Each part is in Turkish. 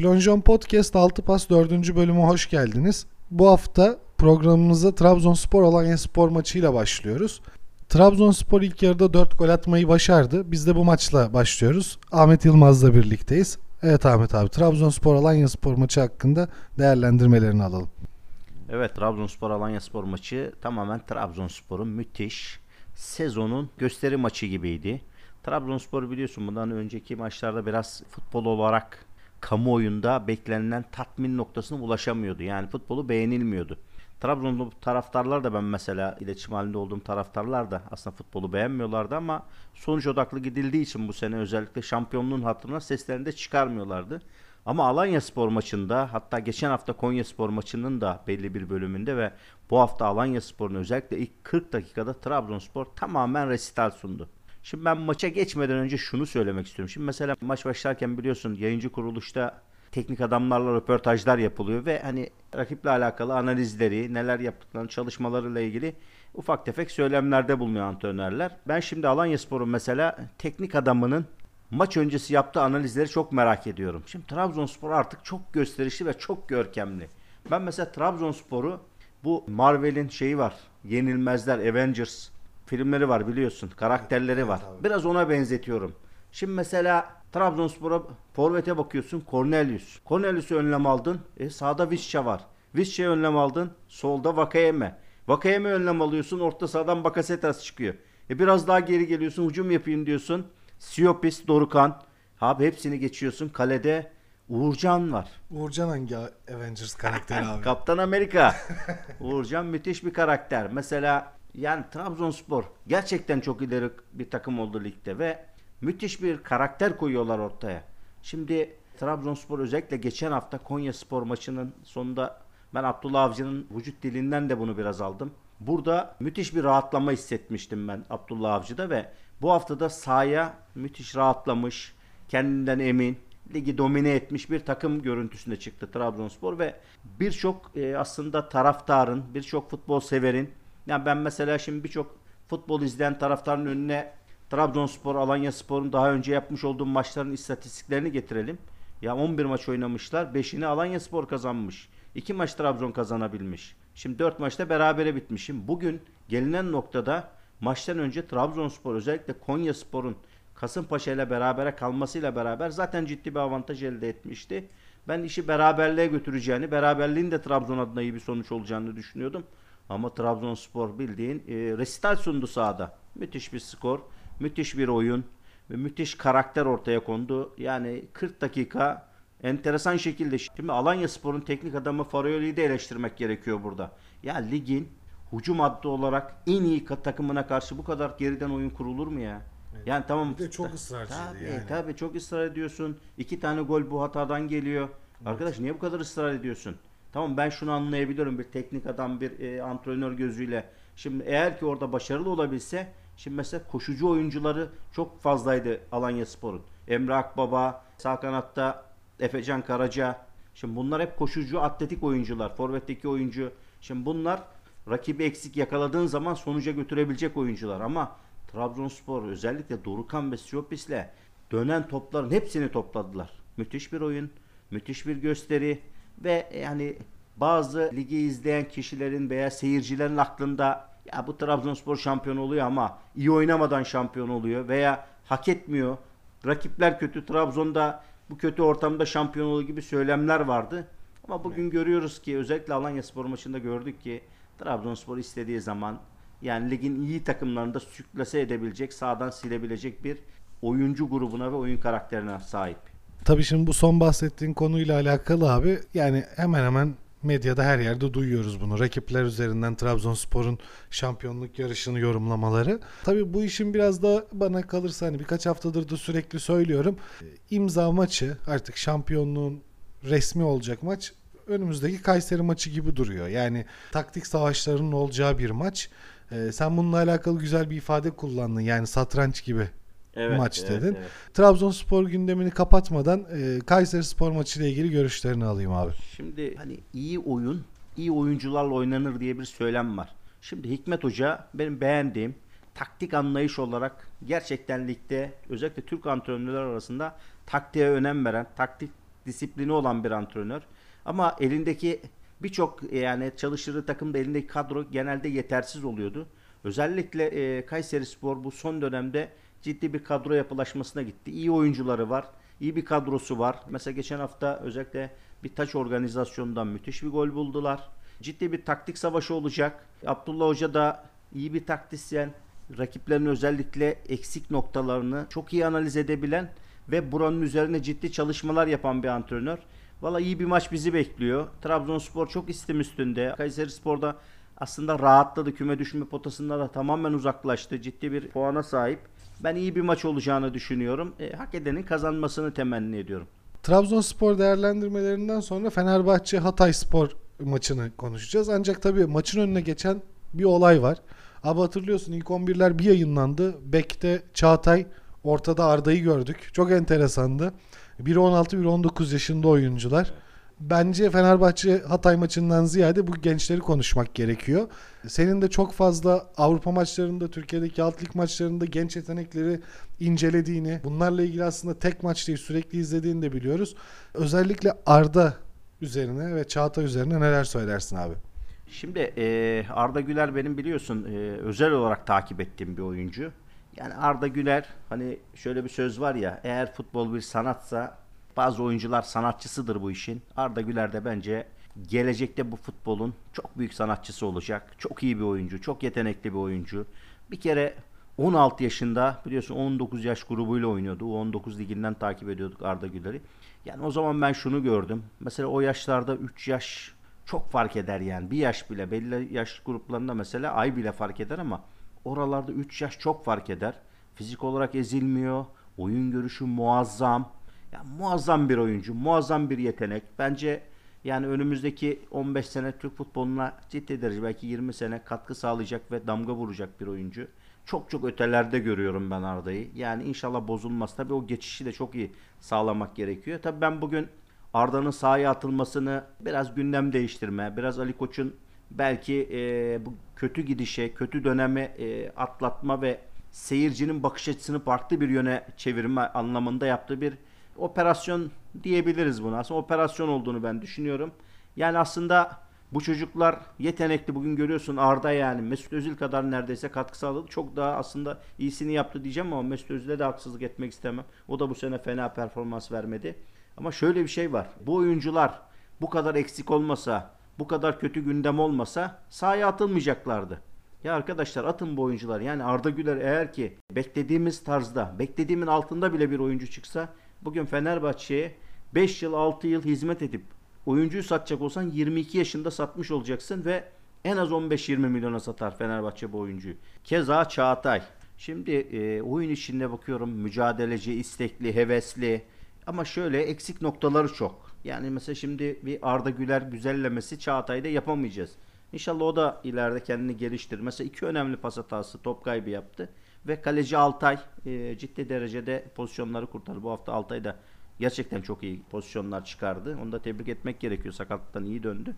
Plonjon Podcast 6 Pas 4. bölüme hoş geldiniz. Bu hafta programımıza Trabzonspor Alanya Spor maçıyla başlıyoruz. Trabzonspor ilk yarıda 4 gol atmayı başardı. Biz de bu maçla başlıyoruz. Ahmet Yılmaz'la birlikteyiz. Evet Ahmet abi Trabzonspor Alanya Spor maçı hakkında değerlendirmelerini alalım. Evet Trabzonspor Alanya Spor maçı tamamen Trabzonspor'un müthiş sezonun gösteri maçı gibiydi. Trabzonspor biliyorsun bundan önceki maçlarda biraz futbol olarak kamuoyunda beklenilen tatmin noktasına ulaşamıyordu. Yani futbolu beğenilmiyordu. Trabzonlu taraftarlar da ben mesela iletişim halinde olduğum taraftarlar da aslında futbolu beğenmiyorlardı ama sonuç odaklı gidildiği için bu sene özellikle şampiyonluğun hatırına seslerini de çıkarmıyorlardı. Ama Alanya Spor maçında hatta geçen hafta Konya Spor maçının da belli bir bölümünde ve bu hafta Alanya Spor'un özellikle ilk 40 dakikada Trabzonspor tamamen resital sundu. Şimdi ben maça geçmeden önce şunu söylemek istiyorum. Şimdi mesela maç başlarken biliyorsun yayıncı kuruluşta teknik adamlarla röportajlar yapılıyor ve hani rakiple alakalı analizleri, neler yaptıklarını, çalışmalarıyla ilgili ufak tefek söylemlerde bulunuyor antrenörler. Ben şimdi Alanya Spor'un mesela teknik adamının maç öncesi yaptığı analizleri çok merak ediyorum. Şimdi Trabzonspor artık çok gösterişli ve çok görkemli. Ben mesela Trabzonspor'u bu Marvel'in şeyi var. Yenilmezler, Avengers filmleri var biliyorsun. Karakterleri var. Biraz ona benzetiyorum. Şimdi mesela Trabzonspor'a forvete bakıyorsun Cornelius. Cornelius'u önlem aldın. E, sağda Visca var. Visca'yı önlem aldın. Solda Vakayeme. Vakayeme önlem alıyorsun. Orta sahadan Bakasetas çıkıyor. E, biraz daha geri geliyorsun. Hücum yapayım diyorsun. Siopis, Dorukan. Abi hepsini geçiyorsun. Kalede Uğurcan var. Uğurcan hangi Avengers karakteri abi? Kaptan Amerika. Uğurcan müthiş bir karakter. Mesela yani Trabzonspor gerçekten çok ileri bir takım oldu ligde ve müthiş bir karakter koyuyorlar ortaya. Şimdi Trabzonspor özellikle geçen hafta Konya Spor maçının sonunda ben Abdullah Avcı'nın vücut dilinden de bunu biraz aldım. Burada müthiş bir rahatlama hissetmiştim ben Abdullah Avcı'da ve bu haftada sahaya müthiş rahatlamış, kendinden emin, ligi domine etmiş bir takım görüntüsünde çıktı Trabzonspor ve birçok e, aslında taraftarın, birçok futbol severin yani ben mesela şimdi birçok futbol izleyen taraftarın önüne Trabzonspor, Alanya Spor'un daha önce yapmış olduğum maçların istatistiklerini getirelim. Ya 11 maç oynamışlar. 5'ini Alanya Spor kazanmış. 2 maç Trabzon kazanabilmiş. Şimdi 4 maçta berabere bitmişim. Bugün gelinen noktada maçtan önce Trabzonspor özellikle Konya Spor'un Kasımpaşa ile berabere kalmasıyla beraber zaten ciddi bir avantaj elde etmişti. Ben işi beraberliğe götüreceğini, beraberliğin de Trabzon adına iyi bir sonuç olacağını düşünüyordum. Ama Trabzonspor bildiğin e, resital sundu sahada. Müthiş bir skor, müthiş bir oyun ve müthiş karakter ortaya kondu. Yani 40 dakika enteresan şekilde. Şimdi Alanya Spor'un teknik adamı Farioli'yi de eleştirmek gerekiyor burada. Ya ligin hücum hattı olarak en iyi takımına karşı bu kadar geriden oyun kurulur mu ya? Evet. Yani tamam. Bir de çok ısrarcıydı tabii, yani. Tabii çok ısrar ediyorsun. İki tane gol bu hatadan geliyor. Arkadaş niye bu kadar ısrar ediyorsun? Tamam ben şunu anlayabiliyorum bir teknik adam bir e, antrenör gözüyle. Şimdi eğer ki orada başarılı olabilse şimdi mesela koşucu oyuncuları çok fazlaydı Alanya Spor'un. Emre Akbaba, sağ kanatta Efecan Karaca. Şimdi bunlar hep koşucu atletik oyuncular. Forvet'teki oyuncu. Şimdi bunlar rakibi eksik yakaladığın zaman sonuca götürebilecek oyuncular ama Trabzonspor özellikle Dorukan ve Siopis'le dönen topların hepsini topladılar. Müthiş bir oyun, müthiş bir gösteri ve yani bazı ligi izleyen kişilerin veya seyircilerin aklında ya bu Trabzonspor şampiyon oluyor ama iyi oynamadan şampiyon oluyor veya hak etmiyor. Rakipler kötü. Trabzon'da bu kötü ortamda şampiyon oluyor gibi söylemler vardı. Ama bugün evet. görüyoruz ki özellikle Alanya Spor maçında gördük ki Trabzonspor istediği zaman yani ligin iyi takımlarında süklase edebilecek, sağdan silebilecek bir oyuncu grubuna ve oyun karakterine sahip. Tabii şimdi bu son bahsettiğin konuyla alakalı abi yani hemen hemen medyada her yerde duyuyoruz bunu. Rakipler üzerinden Trabzonspor'un şampiyonluk yarışını yorumlamaları. Tabii bu işin biraz da bana kalırsa hani birkaç haftadır da sürekli söylüyorum. İmza maçı artık şampiyonluğun resmi olacak maç önümüzdeki Kayseri maçı gibi duruyor. Yani taktik savaşlarının olacağı bir maç. Ee, sen bununla alakalı güzel bir ifade kullandın. Yani satranç gibi evet, maç evet, dedin. Evet. Trabzonspor gündemini kapatmadan e, Kayseri Spor maçı ile ilgili görüşlerini alayım abi. Şimdi hani iyi oyun, iyi oyuncularla oynanır diye bir söylem var. Şimdi Hikmet Hoca benim beğendiğim taktik anlayış olarak gerçekten ligde özellikle Türk antrenörler arasında taktiğe önem veren, taktik disiplini olan bir antrenör. Ama elindeki birçok yani çalıştırdığı takımda elindeki kadro genelde yetersiz oluyordu. Özellikle e, Kayseri Spor bu son dönemde ciddi bir kadro yapılaşmasına gitti. İyi oyuncuları var. iyi bir kadrosu var. Mesela geçen hafta özellikle bir taç organizasyonundan müthiş bir gol buldular. Ciddi bir taktik savaşı olacak. Abdullah Hoca da iyi bir taktisyen. Rakiplerin özellikle eksik noktalarını çok iyi analiz edebilen ve buranın üzerine ciddi çalışmalar yapan bir antrenör. Valla iyi bir maç bizi bekliyor. Trabzonspor çok istim üstünde. Kayseri Spor'da aslında rahatladı. Küme düşme potasından da tamamen uzaklaştı. Ciddi bir puana sahip. Ben iyi bir maç olacağını düşünüyorum. E, hak edenin kazanmasını temenni ediyorum. Trabzonspor değerlendirmelerinden sonra Fenerbahçe Hatay Spor maçını konuşacağız. Ancak tabii maçın önüne geçen bir olay var. Abi hatırlıyorsun ilk 11'ler bir yayınlandı. Bek'te Çağatay, ortada Arda'yı gördük. Çok enteresandı. Biri 16, biri 19 yaşında oyuncular. Bence Fenerbahçe Hatay maçından ziyade bu gençleri konuşmak gerekiyor. Senin de çok fazla Avrupa maçlarında, Türkiye'deki alt lig maçlarında genç yetenekleri incelediğini, bunlarla ilgili aslında tek maç değil sürekli izlediğini de biliyoruz. Özellikle Arda üzerine ve Çağatay üzerine neler söylersin abi? Şimdi e, Arda Güler benim biliyorsun e, özel olarak takip ettiğim bir oyuncu. Yani Arda Güler hani şöyle bir söz var ya eğer futbol bir sanatsa bazı oyuncular sanatçısıdır bu işin. Arda Güler de bence gelecekte bu futbolun çok büyük sanatçısı olacak. Çok iyi bir oyuncu, çok yetenekli bir oyuncu. Bir kere 16 yaşında biliyorsun 19 yaş grubuyla oynuyordu. O 19 liginden takip ediyorduk Arda Güler'i. Yani o zaman ben şunu gördüm. Mesela o yaşlarda 3 yaş çok fark eder yani. Bir yaş bile belli yaş gruplarında mesela ay bile fark eder ama oralarda 3 yaş çok fark eder. Fizik olarak ezilmiyor. Oyun görüşü muazzam. Ya muazzam bir oyuncu, muazzam bir yetenek. Bence yani önümüzdeki 15 sene Türk futboluna ciddi derece belki 20 sene katkı sağlayacak ve damga vuracak bir oyuncu. Çok çok ötelerde görüyorum ben Arda'yı. Yani inşallah bozulmaz. Tabii o geçişi de çok iyi sağlamak gerekiyor. Tabii ben bugün Arda'nın sahaya atılmasını biraz gündem değiştirme, biraz Ali Koç'un belki e, bu kötü gidişe, kötü dönemi e, atlatma ve seyircinin bakış açısını farklı bir yöne çevirme anlamında yaptığı bir operasyon diyebiliriz buna. Aslında operasyon olduğunu ben düşünüyorum. Yani aslında bu çocuklar yetenekli. Bugün görüyorsun Arda yani Mesut Özil kadar neredeyse katkı sağladı. Çok daha aslında iyisini yaptı diyeceğim ama Mesut Özil'e de haksızlık etmek istemem. O da bu sene fena performans vermedi. Ama şöyle bir şey var. Bu oyuncular bu kadar eksik olmasa, bu kadar kötü gündem olmasa sahaya atılmayacaklardı. Ya arkadaşlar atın bu oyuncular. Yani Arda Güler eğer ki beklediğimiz tarzda, beklediğimin altında bile bir oyuncu çıksa bugün Fenerbahçe'ye 5 yıl 6 yıl hizmet edip oyuncuyu satacak olsan 22 yaşında satmış olacaksın ve en az 15-20 milyona satar Fenerbahçe bu oyuncuyu. Keza Çağatay. Şimdi e, oyun içinde bakıyorum mücadeleci, istekli, hevesli ama şöyle eksik noktaları çok. Yani mesela şimdi bir Arda Güler güzellemesi Çağatay'da yapamayacağız. İnşallah o da ileride kendini geliştirir. Mesela iki önemli pas hatası top kaybı yaptı. Ve kaleci Altay e, ciddi derecede pozisyonları kurtardı. Bu hafta Altay da gerçekten çok iyi pozisyonlar çıkardı. Onu da tebrik etmek gerekiyor. Sakatlıktan iyi döndü.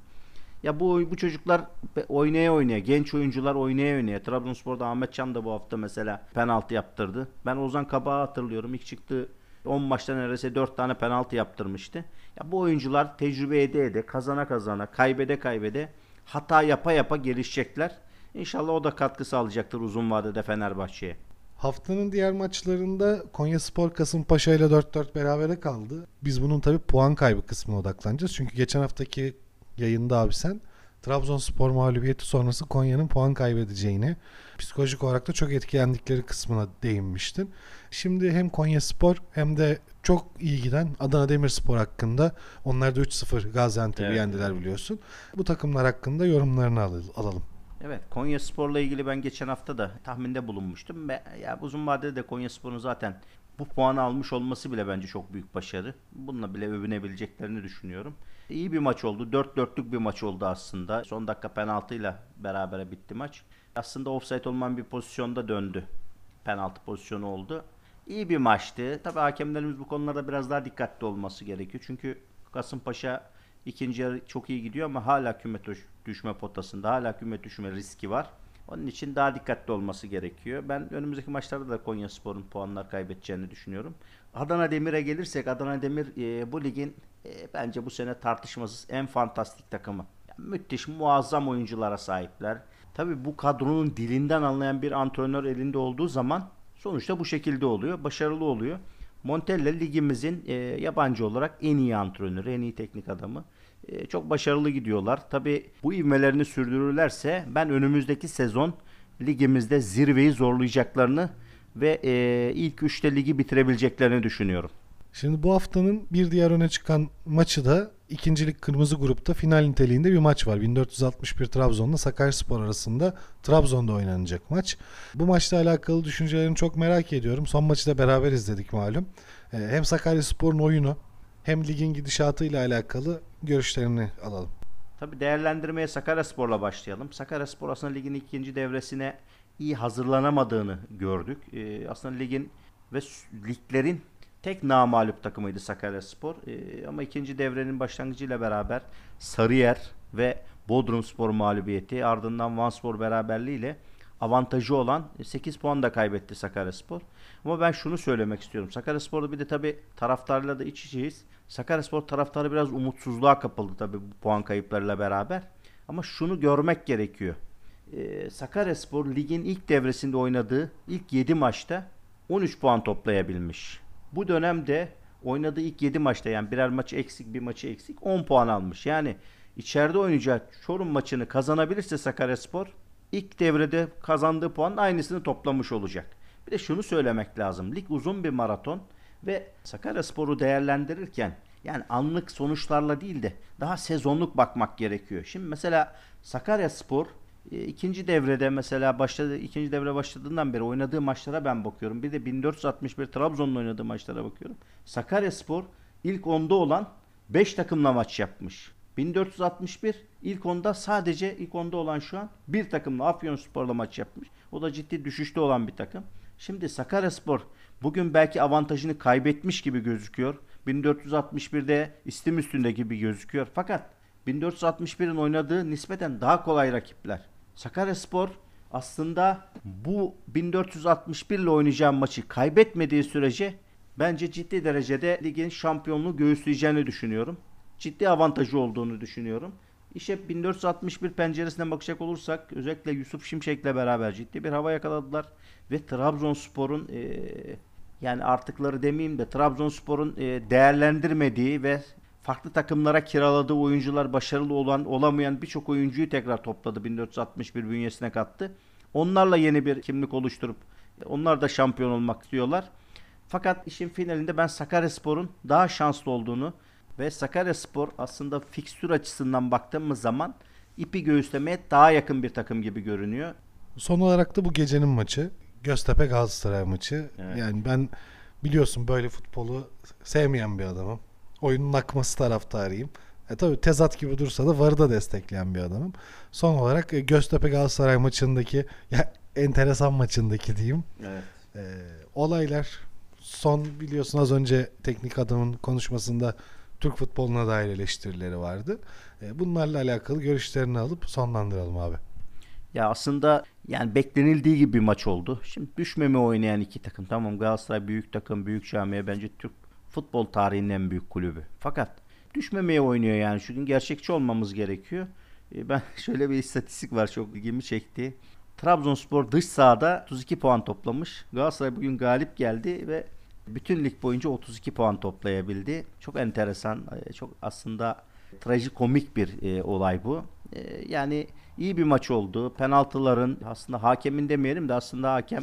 Ya bu bu çocuklar oynaya oynaya, genç oyuncular oynaya oynaya. Trabzonspor'da Ahmet Can da bu hafta mesela penaltı yaptırdı. Ben Ozan Kabak'ı hatırlıyorum. İlk çıktı 10 maçta neredeyse 4 tane penaltı yaptırmıştı. Ya bu oyuncular tecrübe ede ede, kazana kazana, kaybede kaybede hata yapa yapa gelişecekler. İnşallah o da katkı sağlayacaktır uzun vadede Fenerbahçe'ye. Haftanın diğer maçlarında Konya Spor Kasımpaşa ile 4-4 berabere kaldı. Biz bunun tabi puan kaybı kısmına odaklanacağız. Çünkü geçen haftaki yayında abi sen Trabzonspor mağlubiyeti sonrası Konya'nın puan kaybedeceğini, psikolojik olarak da çok etkilendikleri kısmına değinmiştin. Şimdi hem Konya Spor hem de çok iyi giden Adana Demirspor hakkında onlar da 3-0 Gaziantep'i evet. yendiler biliyorsun. Bu takımlar hakkında yorumlarını alalım. Evet Konya Spor'la ilgili ben geçen hafta da tahminde bulunmuştum. Ve ya uzun vadede de Konya Spor'un zaten bu puanı almış olması bile bence çok büyük başarı. Bununla bile övünebileceklerini düşünüyorum. İyi bir maç oldu. 4-4'lük bir maç oldu aslında. Son dakika penaltıyla beraber bitti maç. Aslında offside olmayan bir pozisyonda döndü. Penaltı pozisyonu oldu. İyi bir maçtı. Tabi hakemlerimiz bu konularda biraz daha dikkatli olması gerekiyor. Çünkü Kasımpaşa ikinci yarı çok iyi gidiyor ama hala küme düşme potasında. Hala küme düşme riski var. Onun için daha dikkatli olması gerekiyor. Ben önümüzdeki maçlarda da Konya Spor'un puanlar kaybedeceğini düşünüyorum. Adana Demir'e gelirsek Adana Demir e, bu ligin e, bence bu sene tartışmasız en fantastik takımı. Yani müthiş, muazzam oyunculara sahipler. Tabii bu kadronun dilinden anlayan bir antrenör elinde olduğu zaman sonuçta bu şekilde oluyor. Başarılı oluyor. Montella ligimizin e, yabancı olarak en iyi antrenörü, en iyi teknik adamı. E, çok başarılı gidiyorlar. Tabii bu ivmelerini sürdürürlerse ben önümüzdeki sezon ligimizde zirveyi zorlayacaklarını ve e, ilk üçte ligi bitirebileceklerini düşünüyorum. Şimdi bu haftanın bir diğer öne çıkan maçı da ikincilik kırmızı grupta final niteliğinde bir maç var. 1461 Trabzon'la Sakaryaspor arasında Trabzon'da oynanacak maç. Bu maçla alakalı düşüncelerini çok merak ediyorum. Son maçı da beraber izledik malum. Ee, hem Sakaryaspor'un oyunu hem ligin gidişatıyla alakalı görüşlerini alalım. Tabii değerlendirmeye Sakaryaspor'la başlayalım. Sakaryaspor aslında ligin ikinci devresine iyi hazırlanamadığını gördük. Ee, aslında ligin ve liglerin tek namalup takımıydı Sakaryaspor. Ee, ama ikinci devrenin başlangıcıyla beraber Sarıyer ve Bodrumspor mağlubiyeti ardından Vanspor beraberliğiyle avantajı olan 8 puan da kaybetti Sakaryaspor. Ama ben şunu söylemek istiyorum. Sakaryaspor'da bir de tabi taraftarla da iç içeyiz. Sakaryaspor taraftarı biraz umutsuzluğa kapıldı tabi bu puan kayıplarıyla beraber. Ama şunu görmek gerekiyor. Ee, Sakaryaspor ligin ilk devresinde oynadığı ilk 7 maçta 13 puan toplayabilmiş. Bu dönemde oynadığı ilk 7 maçta yani birer maçı eksik bir maçı eksik 10 puan almış. Yani içeride oynayacak Çorum maçını kazanabilirse Sakaryaspor ilk devrede kazandığı puan aynısını toplamış olacak. Bir de şunu söylemek lazım. Lig uzun bir maraton ve Sakaryaspor'u değerlendirirken yani anlık sonuçlarla değil de daha sezonluk bakmak gerekiyor. Şimdi mesela Sakaryaspor ikinci devrede mesela başladı ikinci devre başladığından beri oynadığı maçlara ben bakıyorum. Bir de 1461 Trabzon'un oynadığı maçlara bakıyorum. Sakaryaspor ilk onda olan 5 takımla maç yapmış. 1461 ilk onda sadece ilk onda olan şu an bir takımla Afyonspor'la maç yapmış. O da ciddi düşüşte olan bir takım. Şimdi Sakaryaspor bugün belki avantajını kaybetmiş gibi gözüküyor. 1461'de istim üstünde gibi gözüküyor. Fakat 1461'in oynadığı nispeten daha kolay rakipler. Sakaryaspor aslında bu 1461 ile oynayacağım maçı kaybetmediği sürece bence ciddi derecede ligin şampiyonluğu göğüsleyeceğini düşünüyorum. Ciddi avantajı olduğunu düşünüyorum. İşte 1461 penceresinden bakacak olursak özellikle Yusuf Şimşek'le beraber ciddi bir hava yakaladılar ve Trabzonspor'un e, yani artıkları demeyeyim de Trabzonspor'un e, değerlendirmediği ve farklı takımlara kiraladığı oyuncular başarılı olan olamayan birçok oyuncuyu tekrar topladı 1461 bünyesine kattı. Onlarla yeni bir kimlik oluşturup onlar da şampiyon olmak istiyorlar. Fakat işin finalinde ben Sakaryaspor'un daha şanslı olduğunu ve Sakaryaspor aslında fikstür açısından baktığımız zaman ipi göğüslemeye daha yakın bir takım gibi görünüyor. Son olarak da bu gecenin maçı. Göztepe Galatasaray maçı. Evet. Yani ben biliyorsun böyle futbolu sevmeyen bir adamım. Oyunun akması taraftarıyım. E tabi tezat gibi dursa da VAR'ı da destekleyen bir adamım. Son olarak e, Göztepe Galatasaray maçındaki ya enteresan maçındaki diyeyim. Evet. E, olaylar son biliyorsun az önce teknik adamın konuşmasında Türk futboluna dair eleştirileri vardı. E, bunlarla alakalı görüşlerini alıp sonlandıralım abi. Ya aslında yani beklenildiği gibi bir maç oldu. Şimdi düşmeme oynayan iki takım. Tamam Galatasaray büyük takım, büyük camiye bence Türk futbol tarihinin en büyük kulübü. Fakat düşmemeye oynuyor yani. Şu gün gerçekçi olmamız gerekiyor. E, ben şöyle bir istatistik var çok ilgimi çekti. Trabzonspor dış sahada 32 puan toplamış. Galatasaray bugün galip geldi ve bütün lig boyunca 32 puan toplayabildi. Çok enteresan, e, çok aslında trajikomik bir e, olay bu. Yani iyi bir maç oldu. Penaltıların aslında hakemin demeyelim de aslında hakem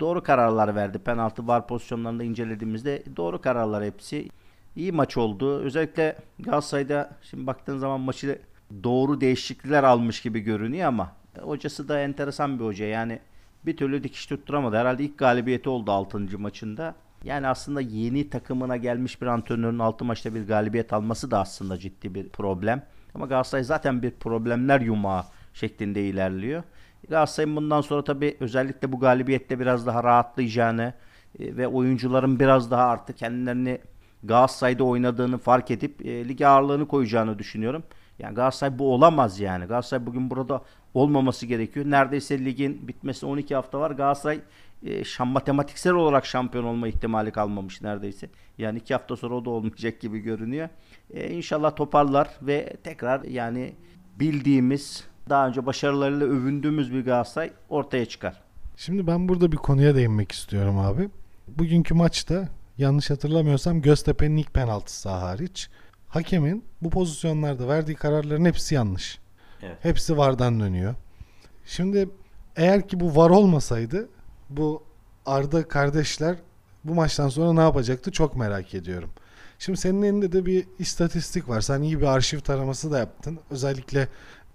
doğru kararlar verdi. Penaltı var pozisyonlarında incelediğimizde doğru kararlar hepsi. İyi maç oldu. Özellikle Galatasaray'da şimdi baktığın zaman maçı doğru değişiklikler almış gibi görünüyor ama hocası da enteresan bir hoca. Yani bir türlü dikiş tutturamadı. Herhalde ilk galibiyeti oldu 6. maçında. Yani aslında yeni takımına gelmiş bir antrenörün 6 maçta bir galibiyet alması da aslında ciddi bir problem. Ama Galatasaray zaten bir problemler yumağı şeklinde ilerliyor. Galatasaray'ın bundan sonra tabii özellikle bu galibiyette biraz daha rahatlayacağını e, ve oyuncuların biraz daha artık kendilerini Galatasaray'da oynadığını fark edip e, lige ağırlığını koyacağını düşünüyorum. Yani Galatasaray bu olamaz yani. Galatasaray bugün burada olmaması gerekiyor. Neredeyse ligin bitmesine 12 hafta var. Galatasaray e, şam, matematiksel olarak şampiyon olma ihtimali kalmamış neredeyse. Yani iki hafta sonra o da olmayacak gibi görünüyor. E, inşallah toparlar ve tekrar yani bildiğimiz daha önce başarılarıyla övündüğümüz bir Galatasaray ortaya çıkar. Şimdi ben burada bir konuya değinmek istiyorum abi. Bugünkü maçta yanlış hatırlamıyorsam Göztepe'nin ilk penaltısı hariç hakemin bu pozisyonlarda verdiği kararların hepsi yanlış. Evet. Hepsi VAR'dan dönüyor. Şimdi eğer ki bu VAR olmasaydı bu Arda kardeşler bu maçtan sonra ne yapacaktı çok merak ediyorum. Şimdi senin elinde de bir istatistik var. Sen iyi bir arşiv taraması da yaptın. Özellikle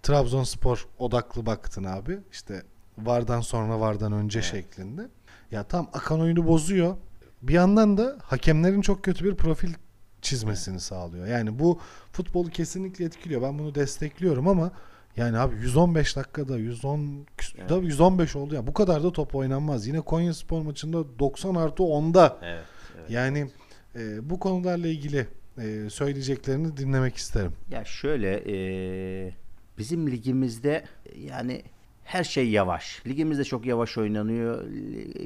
Trabzonspor odaklı baktın abi. İşte VAR'dan sonra VAR'dan önce Evet. şeklinde. Ya tam akan oyunu bozuyor. Bir yandan da hakemlerin çok kötü bir profil çizmesini sağlıyor. Yani bu futbolu kesinlikle etkiliyor. Ben bunu destekliyorum ama yani abi 115 dakikada 110 küs- Evet. da 115 oldu ya. Bu kadar da top oynanmaz. Yine Konya Spor maçında 90 artı 10'da. Evet. evet. Yani e, bu konularla ilgili e, söyleyeceklerini dinlemek isterim. Ya şöyle eee, bizim ligimizde yani her şey yavaş. Ligimizde çok yavaş oynanıyor.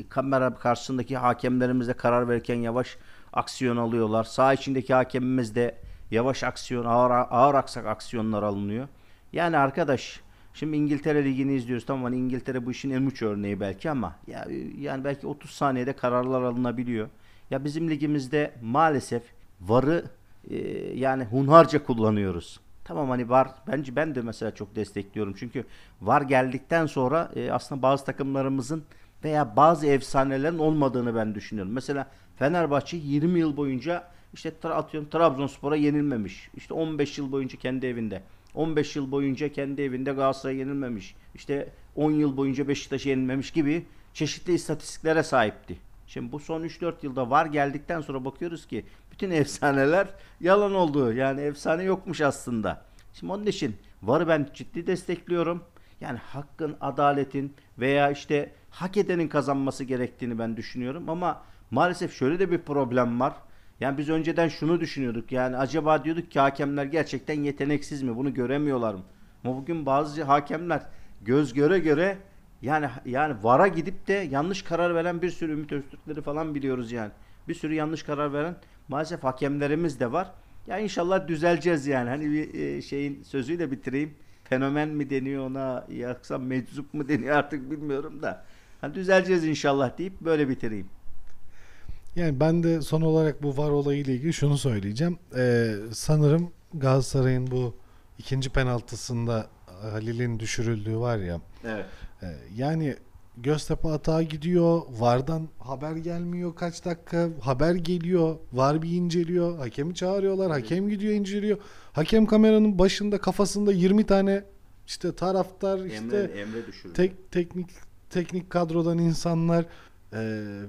Kamera karşısındaki hakemlerimiz de karar verirken yavaş aksiyon alıyorlar. Sağ içindeki hakemimiz de yavaş aksiyon, ağır, ağır aksak aksiyonlar alınıyor. Yani arkadaş şimdi İngiltere Ligi'ni izliyoruz. Tamam hani İngiltere bu işin en uç örneği belki ama ya, yani belki 30 saniyede kararlar alınabiliyor. Ya bizim ligimizde maalesef VAR'ı e, yani hunharca kullanıyoruz. Tamam hani var bence ben de mesela çok destekliyorum. Çünkü var geldikten sonra e, aslında bazı takımlarımızın veya bazı efsanelerin olmadığını ben düşünüyorum. Mesela Fenerbahçe 20 yıl boyunca işte atıyorum Trabzonspor'a yenilmemiş. İşte 15 yıl boyunca kendi evinde. 15 yıl boyunca kendi evinde Galatasaray'a yenilmemiş. İşte 10 yıl boyunca Beşiktaş'a yenilmemiş gibi çeşitli istatistiklere sahipti. Şimdi bu son 3-4 yılda var geldikten sonra bakıyoruz ki bütün efsaneler yalan oldu. Yani efsane yokmuş aslında. Şimdi onun için varı ben ciddi destekliyorum. Yani hakkın, adaletin veya işte hak edenin kazanması gerektiğini ben düşünüyorum. Ama maalesef şöyle de bir problem var. Yani biz önceden şunu düşünüyorduk. Yani acaba diyorduk ki hakemler gerçekten yeteneksiz mi? Bunu göremiyorlar mı? Ama bugün bazı hakemler göz göre göre yani yani VAR'a gidip de yanlış karar veren bir sürü Ümit Öztürkleri falan biliyoruz yani. Bir sürü yanlış karar veren maalesef hakemlerimiz de var. Ya inşallah düzeleceğiz yani. Hani bir e, şeyin sözüyle bitireyim. Fenomen mi deniyor ona yoksa meczup mu deniyor artık bilmiyorum da. Hani düzeleceğiz inşallah deyip böyle bitireyim. Yani ben de son olarak bu VAR olayıyla ilgili şunu söyleyeceğim. Ee, sanırım Galatasaray'ın bu ikinci penaltısında Halil'in düşürüldüğü var ya. Evet. e, yani Göztepe atağa gidiyor. VAR'dan haber gelmiyor kaç dakika. Haber geliyor. VAR bir inceliyor. Hakemi çağırıyorlar. Hakem gidiyor inceliyor. Hakem kameranın başında kafasında 20 tane işte taraftar işte Emre, Emre düşürdü. tek teknik teknik kadrodan insanlar e,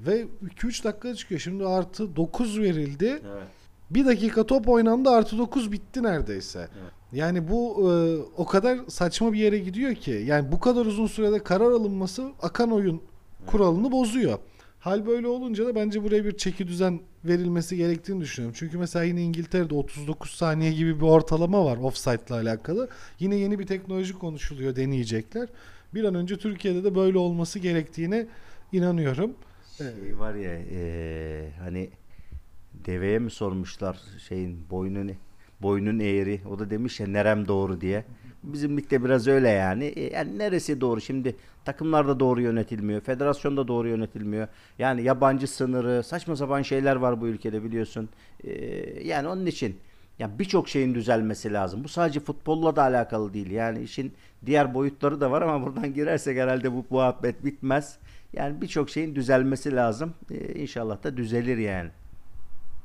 ve 2-3 dakika çıkıyor. Şimdi artı 9 verildi. Evet. Bir dakika top oynandı artı 9 bitti neredeyse. Evet. Yani bu e, o kadar saçma bir yere gidiyor ki. Yani bu kadar uzun sürede karar alınması akan oyun kuralını bozuyor. Hal böyle olunca da bence buraya bir çeki düzen verilmesi gerektiğini düşünüyorum. Çünkü mesela yine İngiltere'de 39 saniye gibi bir ortalama var offside ile alakalı. Yine yeni bir teknoloji konuşuluyor, deneyecekler. Bir an önce Türkiye'de de böyle olması gerektiğine inanıyorum. Şey var ya eee, hani deveye mi sormuşlar şeyin boynunu boynun eğri o da demiş ya nerem doğru diye. Bizim ligde biraz öyle yani. E, yani neresi doğru şimdi takımlar da doğru yönetilmiyor. Federasyon da doğru yönetilmiyor. Yani yabancı sınırı saçma sapan şeyler var bu ülkede biliyorsun. E, yani onun için ya birçok şeyin düzelmesi lazım. Bu sadece futbolla da alakalı değil. Yani işin diğer boyutları da var ama buradan girersek herhalde bu muhabbet bitmez. Yani birçok şeyin düzelmesi lazım. Ee, inşallah da düzelir yani.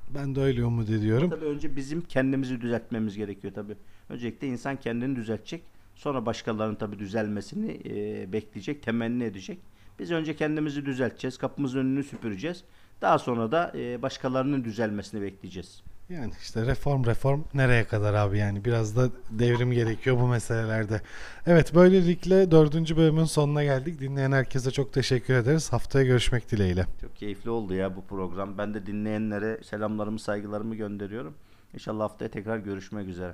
Ben de öyle umut ediyorum. Tabii önce bizim kendimizi düzeltmemiz gerekiyor tabii. Öncelikle insan kendini düzeltecek. Sonra başkalarının tabii düzelmesini e, bekleyecek, temenni edecek. Biz önce kendimizi düzelteceğiz. Kapımızın önünü süpüreceğiz. Daha sonra da e, başkalarının düzelmesini bekleyeceğiz. Yani işte reform reform nereye kadar abi yani biraz da devrim gerekiyor bu meselelerde. Evet böylelikle dördüncü bölümün sonuna geldik. Dinleyen herkese çok teşekkür ederiz. Haftaya görüşmek dileğiyle. Çok keyifli oldu ya bu program. Ben de dinleyenlere selamlarımı, saygılarımı gönderiyorum. İnşallah haftaya tekrar görüşmek üzere.